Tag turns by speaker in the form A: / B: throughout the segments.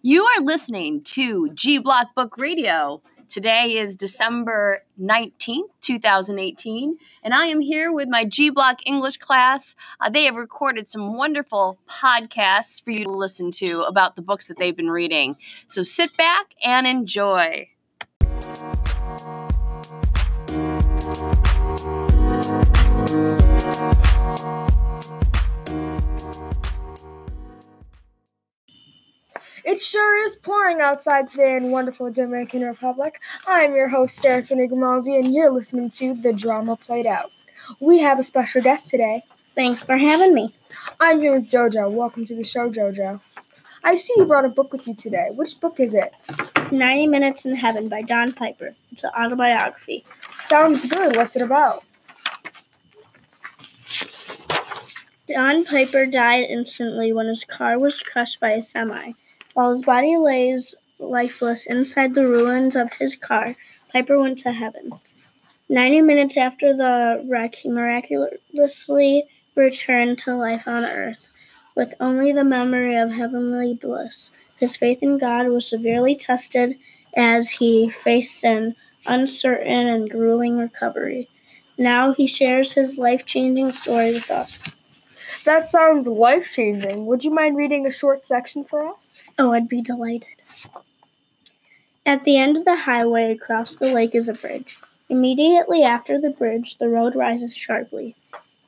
A: You are listening to G Block Book Radio. Today is December 19th, 2018, and I am here with my G Block English class. Uh, they have recorded some wonderful podcasts for you to listen to about the books that they've been reading. So sit back and enjoy.
B: It sure is pouring outside today in wonderful Dominican Republic. I'm your host, Serafina Grimaldi, and you're listening to The Drama Played Out. We have a special guest today.
C: Thanks for having me.
B: I'm here with JoJo. Welcome to the show, JoJo. I see you brought a book with you today. Which book is it?
C: It's 90 Minutes in Heaven by Don Piper. It's an autobiography.
B: Sounds good. What's it about?
C: Don Piper died instantly when his car was crushed by a semi. While his body lays lifeless inside the ruins of his car, Piper went to heaven. Ninety minutes after the wreck, he miraculously returned to life on earth, with only the memory of heavenly bliss. His faith in God was severely tested as he faced an uncertain and grueling recovery. Now he shares his life changing story with us.
B: That sounds life changing. Would you mind reading a short section for us?
C: Oh, I'd be delighted. At the end of the highway across the lake is a bridge. Immediately after the bridge, the road rises sharply.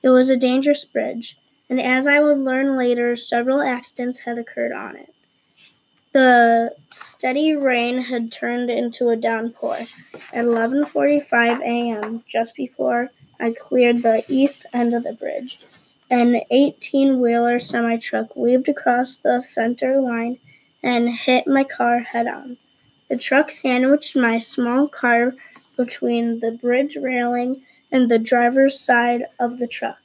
C: It was a dangerous bridge, and as I would learn later, several accidents had occurred on it. The steady rain had turned into a downpour. At 11:45 a.m., just before I cleared the east end of the bridge, an 18 wheeler semi truck weaved across the center line and hit my car head on. The truck sandwiched my small car between the bridge railing and the driver's side of the truck.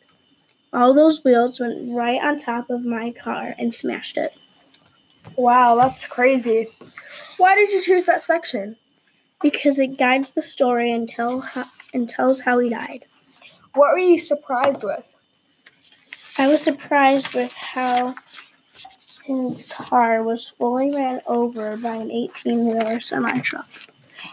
C: All those wheels went right on top of my car and smashed it.
B: Wow, that's crazy. Why did you choose that section?
C: Because it guides the story and, tell how, and tells how he died.
B: What were you surprised with?
C: I was surprised with how his car was fully ran over by an 18 wheeler semi truck.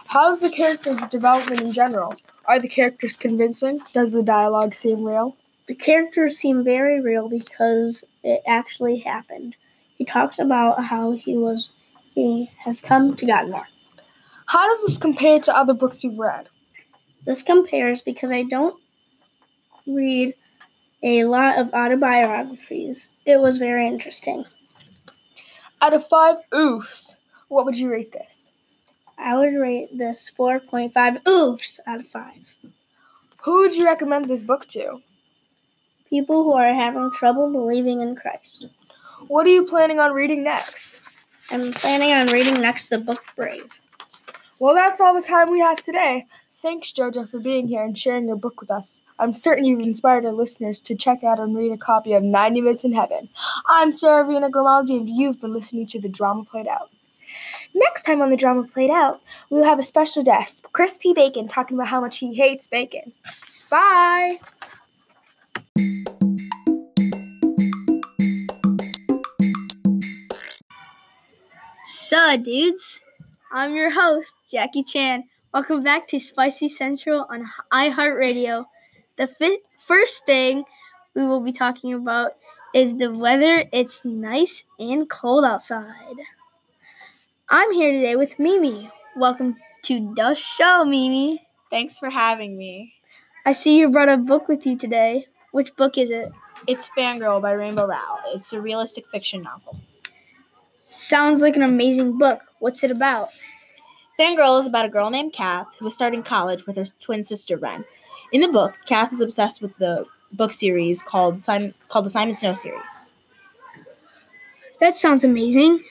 B: How's the character's development in general? Are the characters convincing? Does the dialogue seem real?
C: The characters seem very real because it actually happened. He talks about how he was he has come to God more.
B: How does this compare to other books you've read?
C: This compares because I don't read a lot of autobiographies. It was very interesting.
B: Out of five oofs, what would you rate this?
C: I would rate this 4.5 oofs out of 5.
B: Who would you recommend this book to?
C: People who are having trouble believing in Christ.
B: What are you planning on reading next?
C: I'm planning on reading next the book Brave.
B: Well, that's all the time we have today. Thanks, Jojo, for being here and sharing your book with us. I'm certain you've inspired our listeners to check out and read a copy of 90 Minutes in Heaven. I'm Serafina Grimaldi, and you've been listening to The Drama Played Out. Next time on The Drama Played Out, we will have a special guest, Chris P. Bacon, talking about how much he hates bacon. Bye!
D: So, dudes, I'm your host, Jackie Chan. Welcome back to Spicy Central on iHeartRadio. The fi- first thing we will be talking about is the weather. It's nice and cold outside. I'm here today with Mimi. Welcome to the show, Mimi.
E: Thanks for having me.
D: I see you brought a book with you today. Which book is it?
E: It's Fangirl by Rainbow Rowell. It's a realistic fiction novel.
D: Sounds like an amazing book. What's it about?
E: Fangirl is about a girl named Cath who is starting college with her twin sister Wren. In the book, Cath is obsessed with the book series called Simon, called the Simon Snow series.
D: That sounds amazing.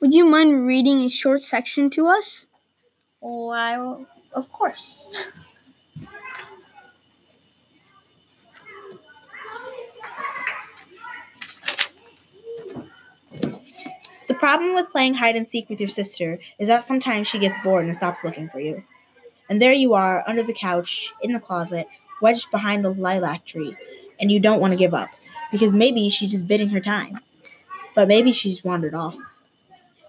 D: Would you mind reading a short section to us?
E: Why, of course. The problem with playing hide and seek with your sister is that sometimes she gets bored and stops looking for you. And there you are, under the couch, in the closet, wedged behind the lilac tree, and you don't want to give up because maybe she's just bidding her time. But maybe she's wandered off.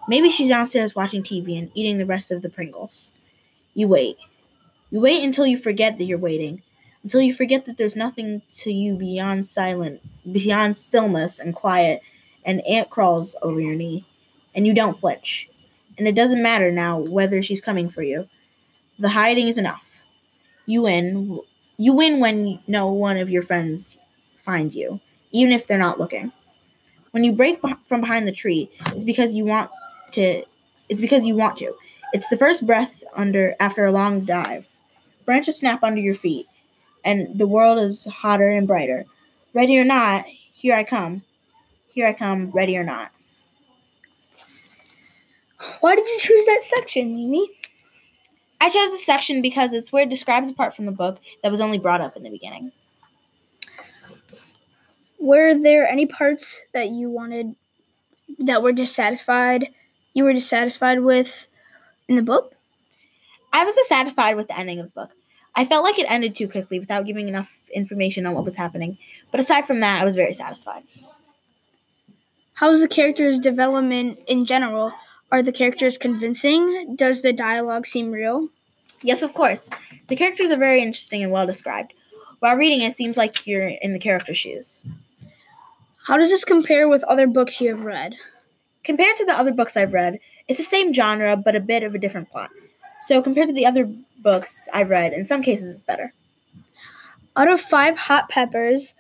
E: Maybe she's downstairs watching TV and eating the rest of the Pringles. You wait. You wait until you forget that you're waiting, until you forget that there's nothing to you beyond silent, beyond stillness and quiet, and ant crawls over your knee, and you don't flinch. And it doesn't matter now whether she's coming for you. The hiding is enough. You win. You win when no one of your friends finds you, even if they're not looking. When you break beh- from behind the tree, it's because you want to. It's because you want to. It's the first breath under after a long dive. Branches snap under your feet, and the world is hotter and brighter. Ready or not, here I come. Here I come, ready or not.
C: Why did you choose that section, Mimi?
E: I chose this section because it's where it describes a part from the book that was only brought up in the beginning.
C: Were there any parts that you wanted that were dissatisfied? You were dissatisfied with in the book?
E: I was dissatisfied with the ending of the book. I felt like it ended too quickly without giving enough information on what was happening. But aside from that, I was very satisfied.
C: How's the characters' development in general? Are the characters convincing? Does the dialogue seem real?
E: Yes, of course. The characters are very interesting and well described. While reading it seems like you're in the character's shoes.
C: How does this compare with other books you have read?
E: Compared to the other books I've read, it's the same genre but a bit of a different plot. So compared to the other books I've read, in some cases it's better.
C: Out of five hot peppers,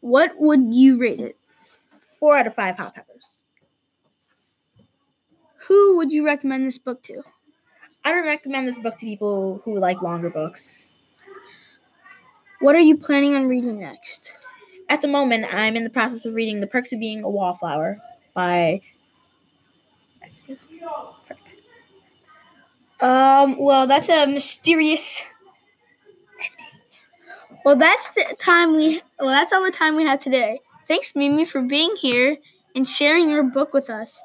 C: what would you rate it?
E: Four out of five hot peppers.
C: Who would you recommend this book to?
E: I don't recommend this book to people who like longer books.
C: What are you planning on reading next?
E: At the moment, I'm in the process of reading The Perks of Being a Wallflower by.
C: Um, well, that's a mysterious. Well, that's the time we. Well, that's all the time we have today. Thanks, Mimi, for being here and sharing your book with us.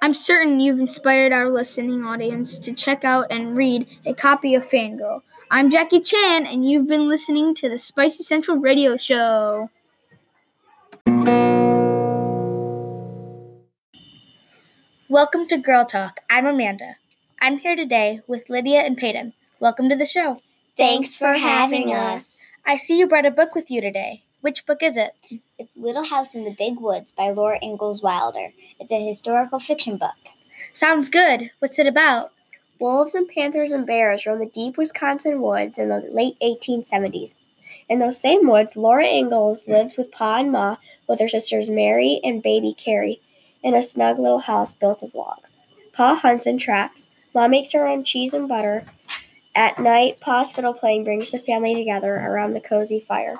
C: I'm certain you've inspired our listening audience to check out and read a copy of Fangirl. I'm Jackie Chan, and you've been listening to the Spicy Central Radio Show. Welcome to Girl Talk. I'm Amanda. I'm here today with Lydia and Peyton. Welcome to the show.
F: Thanks for having us.
C: I see you brought a book with you today. Which book is it?
F: It's Little House in the Big Woods by Laura Ingalls Wilder. It's a historical fiction book.
C: Sounds good. What's it about?
G: Wolves and panthers and bears roam the deep Wisconsin woods in the late 1870s. In those same woods, Laura Ingalls lives with Pa and Ma with her sisters Mary and baby Carrie in a snug little house built of logs. Pa hunts and traps. Ma makes her own cheese and butter. At night, Pa's fiddle playing brings the family together around the cozy fire.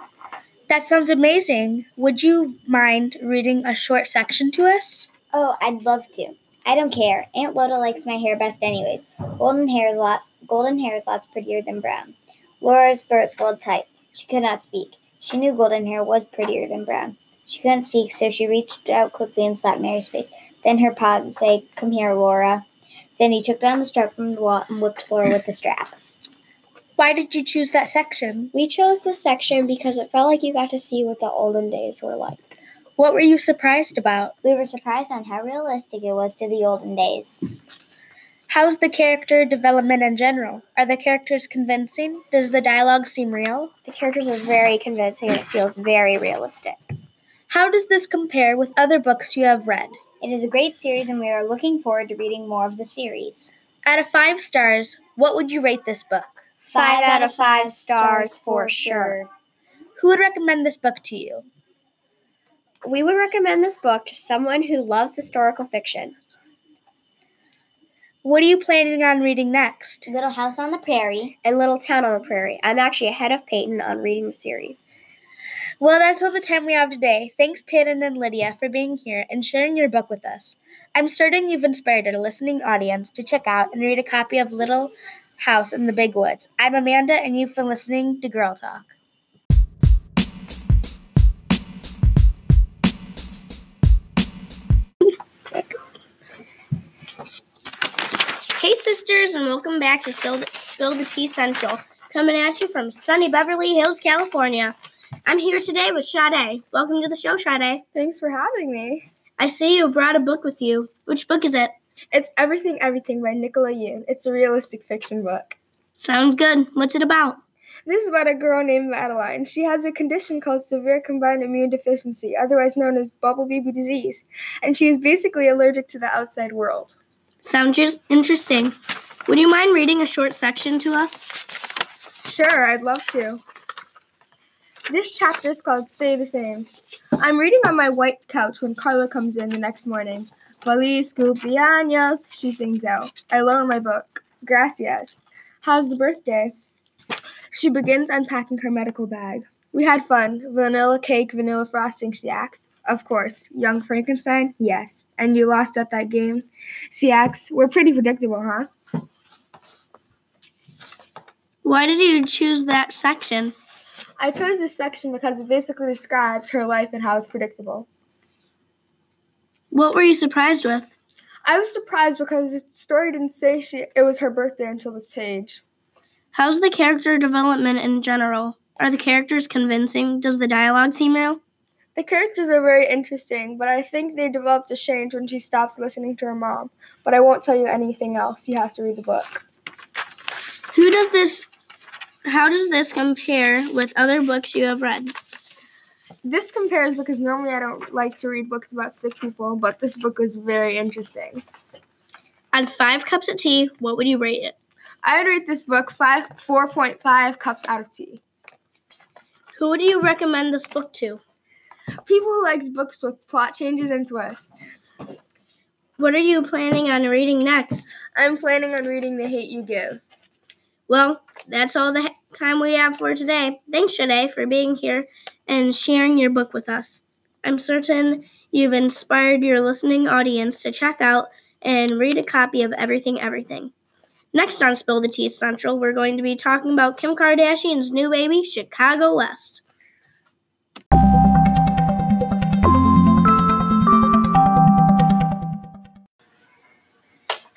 C: That sounds amazing. Would you mind reading a short section to us?
F: Oh, I'd love to. I don't care. Aunt Lotty likes my hair best anyways. Golden hair is lot golden hair is lots prettier than brown. Laura's throat swelled tight. She could not speak. She knew golden hair was prettier than brown. She couldn't speak, so she reached out quickly and slapped Mary's face. Then her pa say, Come here, Laura. Then he took down the strap from the wall and whipped Laura with the strap.
C: Why did you choose that section?
G: We chose this section because it felt like you got to see what the olden days were like.
C: What were you surprised about?
F: We were surprised on how realistic it was to the olden days.
C: How's the character development in general? Are the characters convincing? Does the dialogue seem real?
G: The characters are very convincing and it feels very realistic.
C: How does this compare with other books you have read?
F: It is a great series, and we are looking forward to reading more of the series.
C: Out of five stars, what would you rate this book?
F: Five out of five stars for sure.
C: Who would recommend this book to you?
G: We would recommend this book to someone who loves historical fiction.
C: What are you planning on reading next?
F: Little House on the Prairie.
G: And Little Town on the Prairie. I'm actually ahead of Peyton on reading the series.
C: Well, that's all the time we have today. Thanks, Peyton and Lydia, for being here and sharing your book with us. I'm certain you've inspired our listening audience to check out and read a copy of Little House in the Big Woods. I'm Amanda, and you've been listening to Girl Talk. Hey, sisters, and welcome back to Spill the, Tea Central, coming at you from sunny Beverly Hills, California. I'm here today with Sade. Welcome to the show, Sade.
B: Thanks for having me.
C: I see you brought a book with you. Which book is it?
B: It's Everything Everything by Nicola Yoon. It's a realistic fiction book.
C: Sounds good. What's it about?
B: This is about a girl named Madeline. She has a condition called severe combined immune deficiency, otherwise known as bubble baby disease, and she is basically allergic to the outside world.
C: Sounds interesting. Would you mind reading a short section to us?
B: Sure, I'd love to. This chapter is called Stay the Same. I'm reading on my white couch when Carla comes in the next morning. Feliz cumpleaños, she sings out. I lower my book. Gracias. How's the birthday? She begins unpacking her medical bag. We had fun. Vanilla cake, vanilla frosting, she asks. Of course. Young Frankenstein? Yes. And you lost at that game? She asks. We're pretty predictable, huh?
C: Why did you choose that section?
B: I chose this section because it basically describes her life and how it's predictable.
C: What were you surprised with?
B: I was surprised because the story didn't say she it was her birthday until this page.
C: How's the character development in general? Are the characters convincing? Does the dialogue seem real?
B: The characters are very interesting, but I think they developed a change when she stops listening to her mom. But I won't tell you anything else. You have to read the book.
C: Who does this how does this compare with other books you have read?
B: This compares because normally I don't like to read books about sick people, but this book was very interesting.
C: Out of five cups of tea, what would you rate it?
B: I would rate this book five four point five cups out of tea.
C: Who would you recommend this book to?
B: People who likes books with plot changes and twists.
C: What are you planning on reading next?
B: I'm planning on reading The Hate You Give.
C: Well, that's all the time we have for today. Thanks, Shade, for being here and sharing your book with us. I'm certain you've inspired your listening audience to check out and read a copy of Everything Everything. Next on Spill the Tea Central, we're going to be talking about Kim Kardashian's new baby, Chicago West.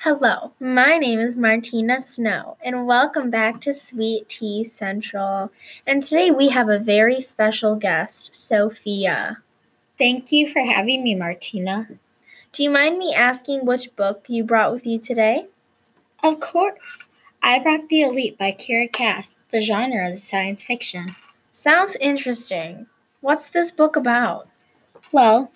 H: Hello, my name is Martina Snow, and welcome back to Sweet Tea Central. And today we have a very special guest, Sophia.
I: Thank you for having me, Martina.
H: Do you mind me asking which book you brought with you today?
I: Of course. I brought The Elite by Kiera Cass. The genre is science fiction.
H: Sounds interesting. What's this book about?
I: Well,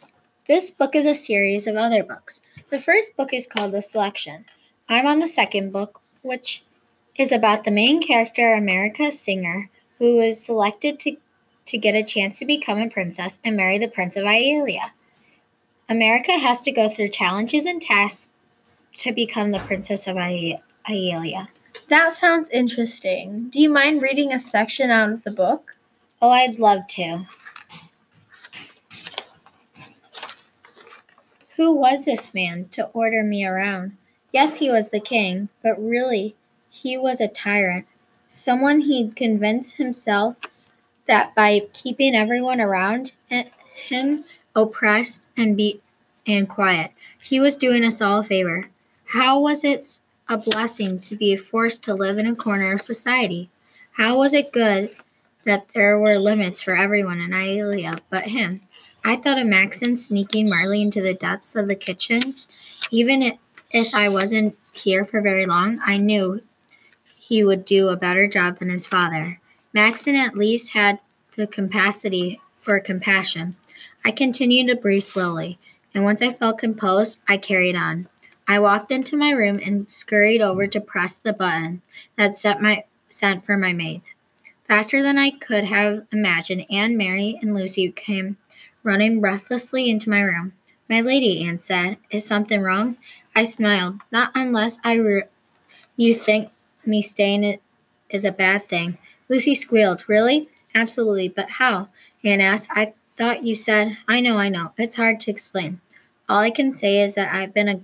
I: this book is a series of other books. The first book is called The Selection. I'm on the second book, which is about the main character, America Singer, who is selected to, to get a chance to become a princess and marry the Prince of Illéa. America has to go through challenges and tasks to become the Princess of Illéa.
H: That sounds interesting. Do you mind reading a section out of the book?
I: Oh, I'd love to. Who was this man to order me around? Yes, he was the king, but really, he was a tyrant. Someone he'd convinced himself that by keeping everyone around him oppressed and beat and quiet, he was doing us all a favor. How was it a blessing to be forced to live in a corner of society? How was it good that there were limits for everyone in Illéa but him? I thought of Maxon sneaking Marlee into the depths of the kitchen. Even if, I wasn't here for very long, I knew he would do a better job than his father. Maxon at least had the capacity for compassion. I continued to breathe slowly, and once I felt composed, I carried on. I walked into my room and scurried over to press the button that set my sent for my maids. Faster than I could have imagined, Anne, Mary, and Lucy came running breathlessly into my room. My lady, Anne said, is something wrong? I smiled. Not unless I re- you think me staying is a bad thing. Lucy squealed. Really? Absolutely. But how? Anne asked. I thought you said. I know, I know. It's hard to explain. All I can say is that I've been a,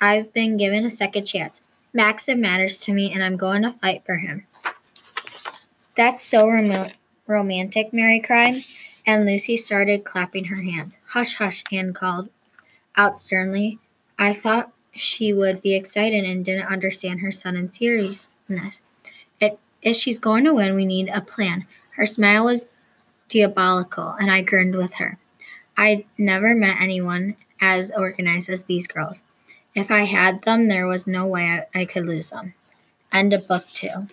I: I've been given a second chance. Maxon matters to me, and I'm going to fight for him. That's so rom- romantic, Mary cried and Lucy started clapping her hands. Hush, hush, Anne called out sternly. I thought she would be excited and didn't understand her sudden seriousness. If she's going to win, we need a plan. Her smile was diabolical, and I grinned with her. I'd never met anyone as organized as these girls. If I had them, there was no way I, I could lose them. End of book two.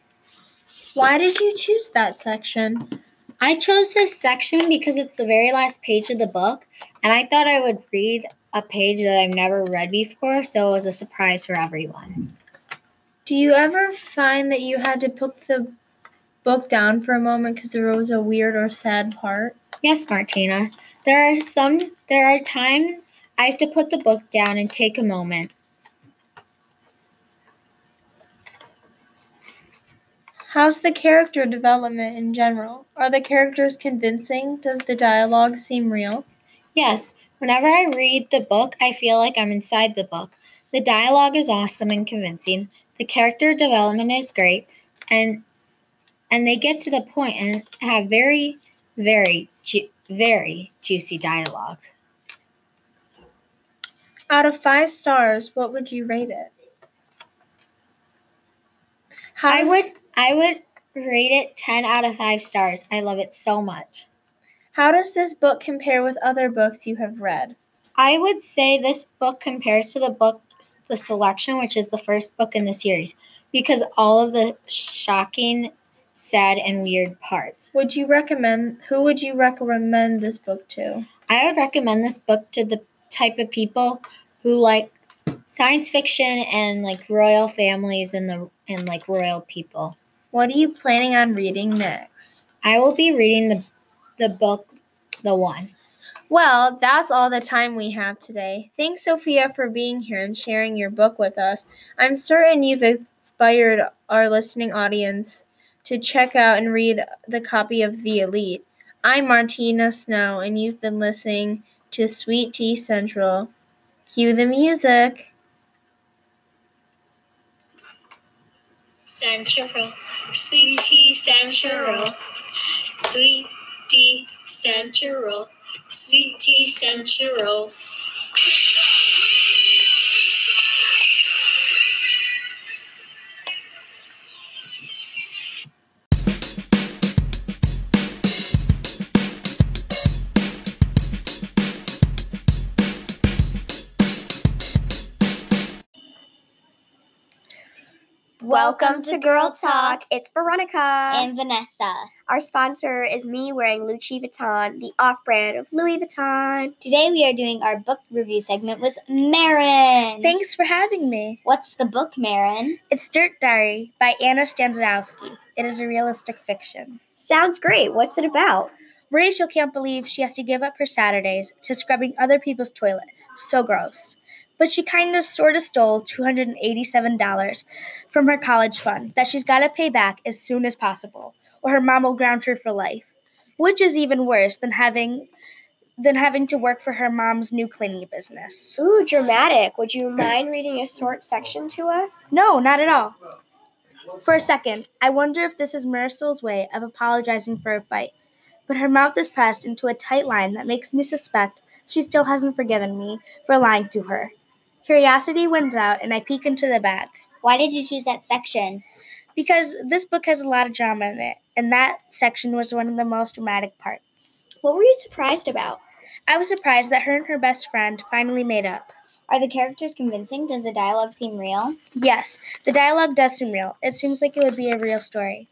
H: Why did you choose that section?
I: I chose this section because it's the very last page of the book, and I thought I would read a page that I've never read before, so it was a surprise for everyone.
H: Do you ever find that you had to put the book down for a moment because there was a weird or sad part?
I: Yes, Martina. There are some there are times I have to put the book down and take a moment.
H: How's the character development in general? Are the characters convincing? Does the dialogue seem real?
I: Yes, whenever I read the book, I feel like I'm inside the book. The dialogue is awesome and convincing. The character development is great, and and they get to the point and have very, very, ju- very juicy dialogue.
H: Out of five stars, what would you rate it? How
I: I would I would rate it 10 out of 5 stars. I love it so much.
H: How does this book compare with other books you have read?
I: I would say this book compares to the book The Selection, which is the first book in the series, because all of the shocking, sad and weird parts.
H: Would you recommend who would you recommend this book to?
I: I would recommend this book to the type of people who like science fiction and like royal families and the and like royal people.
H: What are you planning on reading next?
I: I will be reading the the book The One.
H: Well, that's all the time we have today. Thanks, Sophia, for being here and sharing your book with us. I'm certain you've inspired our listening audience to check out and read the copy of The Elite. I'm Martina Snow, and you've been listening to Sweet Tea Central. Cue the music.
J: Central, sweet tea central, sweet tea central, sweet tea central.
G: Welcome to Girl Talk. It's Veronica.
F: And Vanessa.
G: Our sponsor is me wearing Louis Vuitton, the off brand of Louis Vuitton.
F: Today we are doing our book review segment with Marin.
C: Thanks for having me.
F: What's the book, Marin?
C: It's Dirt Diary by Anna Staniszewski. It is a realistic fiction.
G: Sounds great. What's it about?
C: Rachel can't believe she has to give up her Saturdays to scrubbing other people's toilet. So gross. But she kind of sort of stole $287 from her college fund that she's got to pay back as soon as possible, or her mom will ground her for life. Which is even worse than having than having to work for her mom's new cleaning business.
G: Ooh, dramatic. Would you mind reading a short section to us?
C: No, not at all. For a second, I wonder if this is Marisol's way of apologizing for a fight, but her mouth is pressed into a tight line that makes me suspect she still hasn't forgiven me for lying to her. Curiosity wins out, and I peek into the back.
F: Why did you choose that section?
C: Because this book has a lot of drama in it, and that section was one of the most dramatic parts.
G: What were you surprised about?
C: I was surprised that her and her best friend finally made up.
F: Are the characters convincing? Does the dialogue seem real?
C: Yes, the dialogue does seem real. It seems like it would be a real story.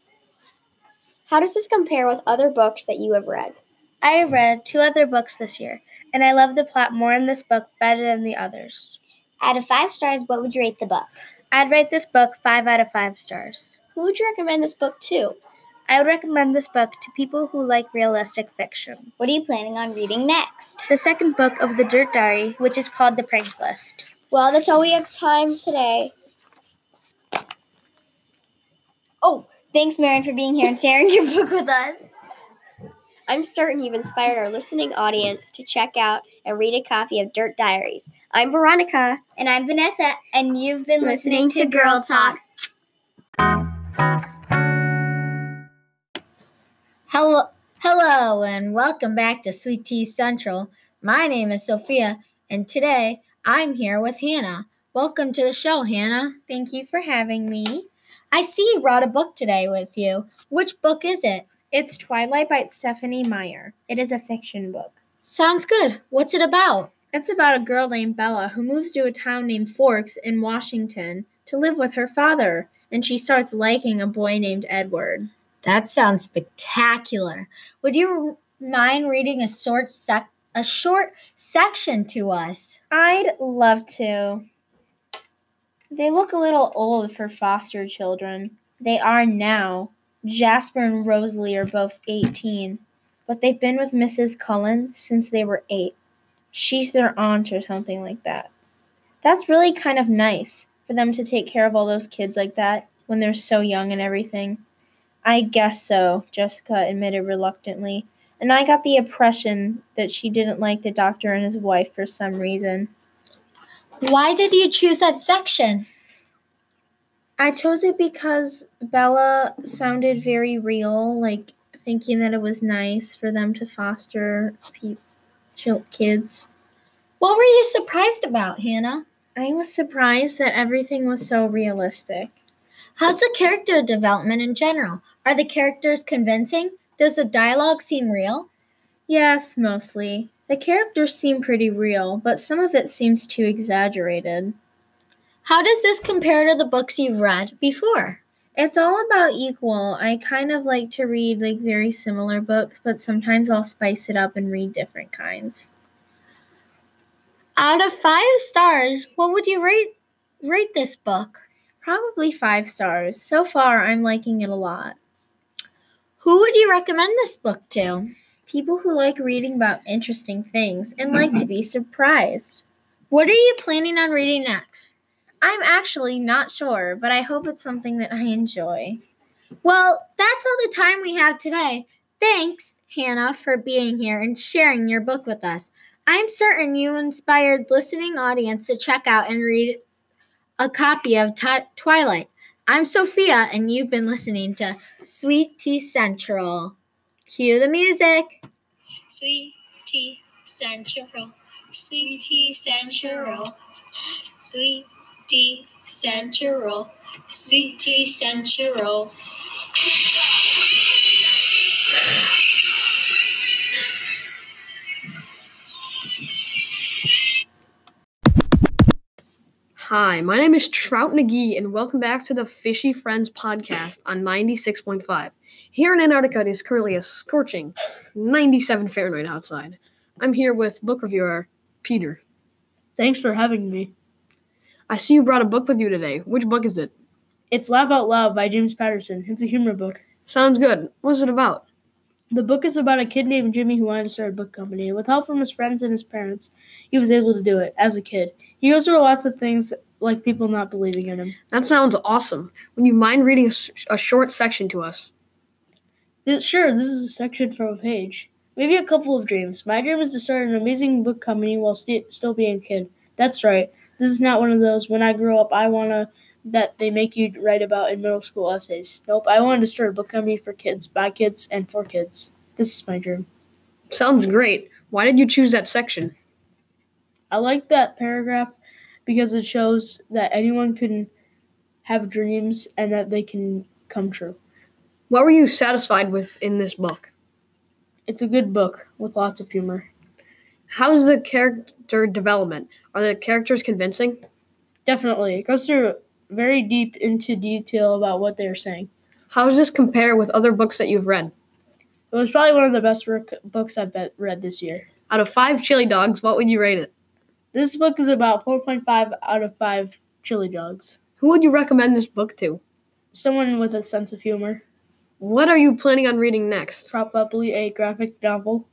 G: How does this compare with other books that you have read?
C: I have read two other books this year, and I love the plot more in this book better than the others.
F: Out of five stars, what would you rate the book?
C: I'd rate this book 5 out of 5 stars.
G: Who would you recommend this book to?
C: I would recommend this book to people who like realistic fiction.
F: What are you planning on reading next?
C: The second book of the Dirt Diary, which is called The Prank List.
G: Well, that's all we have time today.
F: Oh, thanks, Marin, for being here and sharing your book with us.
G: I'm certain you've inspired our listening audience to check out and read a copy of Dirt Diaries. I'm Veronica.
F: And I'm Vanessa, and you've been listening, to Girl Talk.
I: Hello, hello, and welcome back to Sweet Tea Central. My name is Sophia, and today I'm here with Hannah. Welcome to the show, Hannah.
H: Thank you for having me.
I: I see you brought a book today with you. Which book is it?
H: It's Twilight by Stephenie Meyer. It is a fiction book.
I: Sounds good. What's it about?
H: It's about a girl named Bella who moves to a town named Forks in Washington to live with her father, and she starts liking a boy named Edward.
I: That sounds spectacular. Would you mind reading a short sec- a short section to us?
H: I'd love to. They look a little old for foster children. They are now. Jasper and Rosalie are both 18, but they've been with Mrs. Cullen since they were 8. She's their aunt or something like that. That's really kind of nice for them to take care of all those kids like that when they're so young and everything. I guess so, Jessica admitted reluctantly, and I got the impression that she didn't like the doctor and his wife for some reason.
I: Why did you choose that section?
H: I chose it because Bella sounded very real, like thinking that it was nice for them to foster pe- kids.
I: What were you surprised about, Hannah?
H: I was surprised that everything was so realistic.
I: How's the character development in general? Are the characters convincing? Does the dialogue seem real?
H: Yes, mostly. The characters seem pretty real, but some of it seems too exaggerated.
I: How does this compare to the books you've read before?
H: It's all about equal. I kind of like to read like very similar books, but sometimes I'll spice it up and read different kinds.
I: Out of five stars, what would you rate rate this book?
H: Probably five stars. So far, I'm liking it a lot.
I: Who would you recommend this book to?
H: People who like reading about interesting things and like to be surprised.
I: What are you planning on reading next?
H: I'm actually not sure, but I hope it's something that I enjoy.
I: Well, that's all the time we have today. Thanks, Hannah, for being here and sharing your book with us. I'm certain you inspired listening audience to check out and read a copy of Ti- Twilight. I'm Sophia, and you've been listening to Sweet Tea Central. Cue the music.
K: Sweet tea central. Sweet tea central. Sweet tea central. Sweet tea central.
L: Hi, my name is Trout McGee, and welcome back to the Fishy Friends podcast on 96.5. Here in Antarctica, it is currently a scorching 97 Fahrenheit outside. I'm here with book reviewer Peter.
M: Thanks for having me.
L: I see you brought a book with you today. Which book is it?
M: It's Laugh Out Loud by James Patterson. It's a humor book.
L: Sounds good. What's it about?
M: The book is about a kid named Jimmy who wanted to start a book company. With help from his friends and his parents, he was able to do it as a kid. He goes through lots of things like people not believing in him.
L: That sounds awesome. Would you mind reading a short section to us?
M: This, sure, this is a section from a page. Maybe a couple of dreams. My dream is to start an amazing book company while st- still being a kid. That's right. This is not one of those when I grow up I want to that they make you write about in middle school essays. Nope, I wanted to start a book company for kids, by kids, and for kids. This is my dream.
L: Sounds great. Why did you choose that section?
M: I like that paragraph because it shows that anyone can have dreams and that they can come true.
L: What were you satisfied with in this book?
M: It's a good book with lots of humor.
L: How's the character development? Are the characters convincing?
M: Definitely. It goes through very deep into detail about what they're saying.
L: How does this compare with other books that you've read?
M: It was probably one of the best work, books I've read this year.
L: Out of five chili dogs, what would you rate it?
M: This book is about 4.5 out of 5 chili dogs.
L: Who would you recommend this book to?
M: Someone with a sense of humor.
L: What are you planning on reading next?
M: Probably a graphic novel.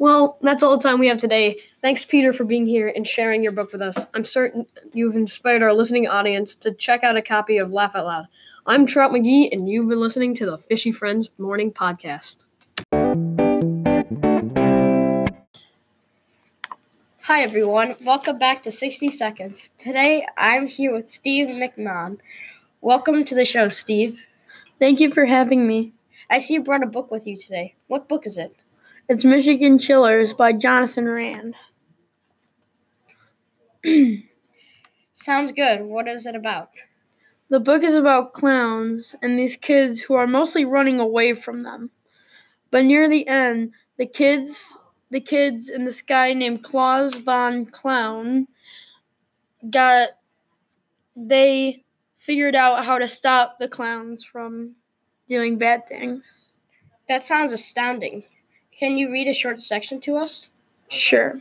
L: Well, that's all the time we have today. Thanks, Peter, for being here and sharing your book with us. I'm certain you've inspired our listening audience to check out a copy of Laugh Out Loud. I'm Trout McGee, and you've been listening to the Fishy Friends Morning Podcast.
N: Hi, everyone. Welcome back to 60 Seconds. Today, I'm here with Steve McMahon. Welcome to the show, Steve.
M: Thank you for having me.
N: I see you brought a book with you today. What book is it?
M: It's Michigan Chillers by Johnathan Rand.
N: Sounds good. What is it about?
M: The book is about clowns and these kids who are mostly running away from them. But near the end, the kids
O: the kids and this guy named Klaus von Clown got they figured out how to stop the clowns from doing bad things.
N: That sounds astounding. Can you read a short section to us?
O: Sure.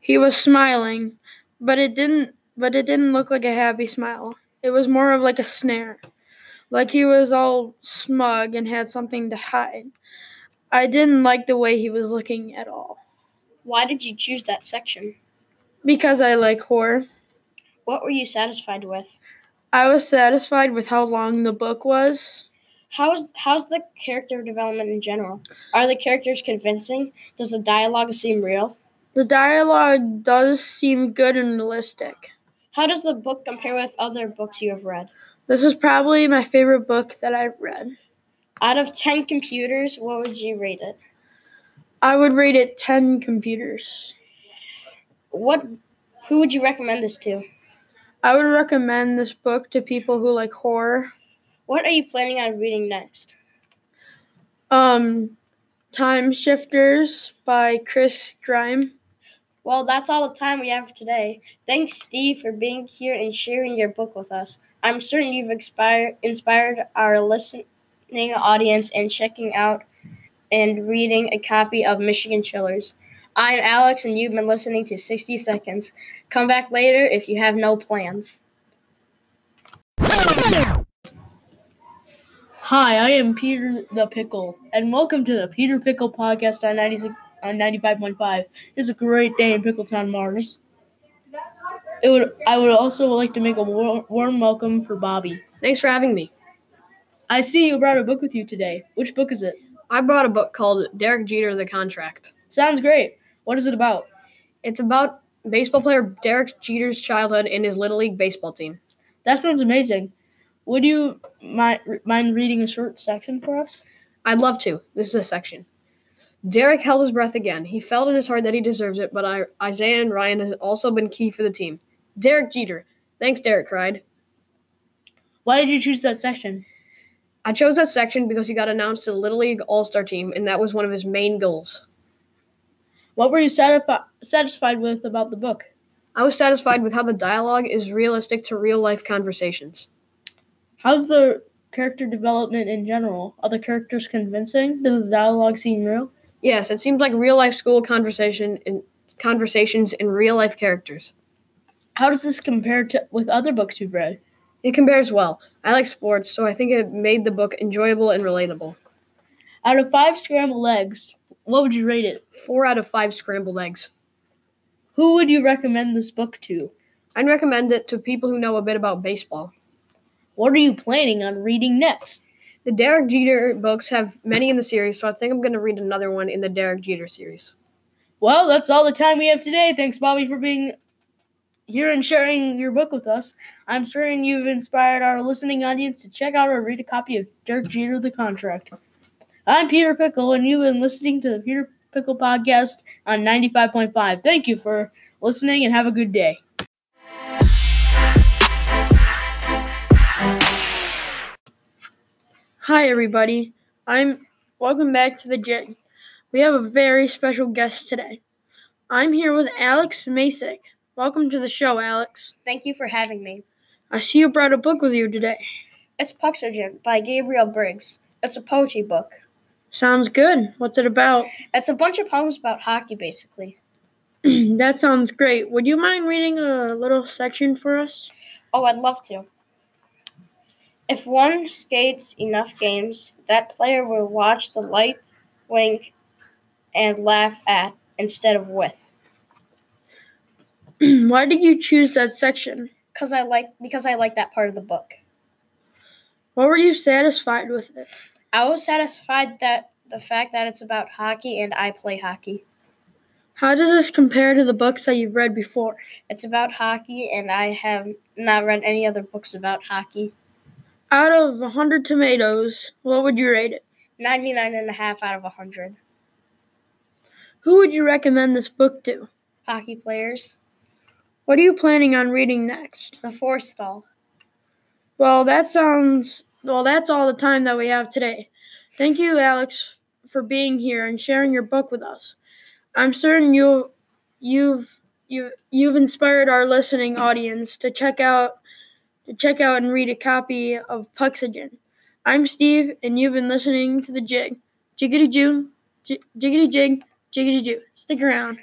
O: He was smiling, but it didn't but it didn't look like a happy smile. It was more of like a snare. Like he was all smug and had something to hide. I didn't like the way he was looking at all.
N: Why did you choose that section?
O: Because I like horror.
N: What were you satisfied with?
O: I was satisfied with how long the book was.
N: How's how's the character development in general? Are the characters convincing? Does the dialogue seem real?
O: The dialogue does seem good and realistic.
N: How does the book compare with other books you have read?
O: This is probably my favorite book that I've read.
N: Out of 10 computers, what would you rate it?
O: I would rate it 10 computers.
N: What who would you recommend this to?
O: I would recommend this book to people who like horror.
N: What are you planning on reading next?
O: Um Time Shifters by Chris Grime.
N: Well, that's all the time we have for today. Thanks, Steve, for being here and sharing your book with us. I'm certain you've inspired, inspired our listening audience in checking out and reading a copy of Michigan Chillers. I'm Alex, and you've been listening to 60 Seconds. Come back later if you have no plans.
M: Hi, I am Peter the Pickle, and welcome to the Peter Pickle Podcast on 96 on 95.5. It's a great day in Pickletown, Mars. It would. I would also like to make a warm, warm welcome for Bobby.
L: Thanks for having me.
M: I see you brought a book with you today. Which book is it?
L: I brought a book called Derek Jeter The Contract.
M: Sounds great. What is it about?
L: It's about baseball player Derek Jeter's childhood and his Little League baseball team.
M: That sounds amazing. Would you mind, mind reading a short section for us?
L: I'd love to. This is a section. Derek held his breath again. He felt in his heart that he deserves it, but I, Isaiah and Ryan has also been key for the team. Derek Jeter. Thanks, Derek cried.
M: Why did you choose that section?
L: I chose that section because he got announced to the Little League All Star team, and that was one of his main goals.
M: What were you satisfi- satisfied with about the book?
L: I was satisfied with how the dialogue is realistic to real life conversations.
M: How's the character development in general? Are the characters convincing? Does the dialogue seem real?
L: Yes, it seems like real life school conversation in conversations in real life characters.
M: How does this compare to with other books you've read?
L: It compares well. I like sports, so I think it made the book enjoyable and relatable.
M: Out of five scrambled eggs, what would you rate it?
L: Four out of five scrambled eggs.
M: Who would you recommend this book to?
L: I'd recommend it to people who know a bit about baseball.
M: What are you planning on reading next?
L: The Derek Jeter books have many in the series, so I think I'm going to read another one in the Derek Jeter series.
M: Well, that's all the time we have today. Thanks, Bobby, for being here and sharing your book with us. I'm certain you've inspired our listening audience to check out or read a copy of Derek Jeter The Contract. I'm Peter Pickle, and you've been listening to the Peter Pickle Podcast on 95.5. Thank you for listening and have a good day.
O: Hi, everybody. I'm welcome back to the gym. We have a very special guest today. I'm here with Alex Masick. Welcome to the show, Alex.
N: Thank you for having me.
O: I see you brought a book with you today.
N: It's Puxergent by Gabriel Briggs. It's a poetry book.
O: Sounds good. What's it about?
N: It's a bunch of poems about hockey, basically.
O: that sounds great. Would you mind reading a little section for us?
N: Oh, I'd love to. If one skates enough games, that player will watch the light wink and laugh at instead of with.
O: Why did you choose that section?
N: Cause I like because I like that part of the book.
O: What were you satisfied with it?
N: I was satisfied that the fact that it's about hockey and I play hockey.
O: How does this compare to the books that you've read before?
N: It's about hockey and I have not read any other books about hockey.
O: Out of 100 tomatoes, what would you rate it?
N: 99 and a half out of 100.
O: Who would you recommend this book to?
N: Hockey players.
O: What are you planning on reading next?
N: The Forstall.
O: Well, that sounds. Well, that's all the time that we have today. Thank you, Alex, for being here and sharing your book with us. I'm certain you you've you you've inspired our listening audience to check out to check out and read a copy of Puxagen. I'm Steve, and you've been listening to the Jig. Jiggity Jew, jiggity jig, jiggity Jew. Stick around.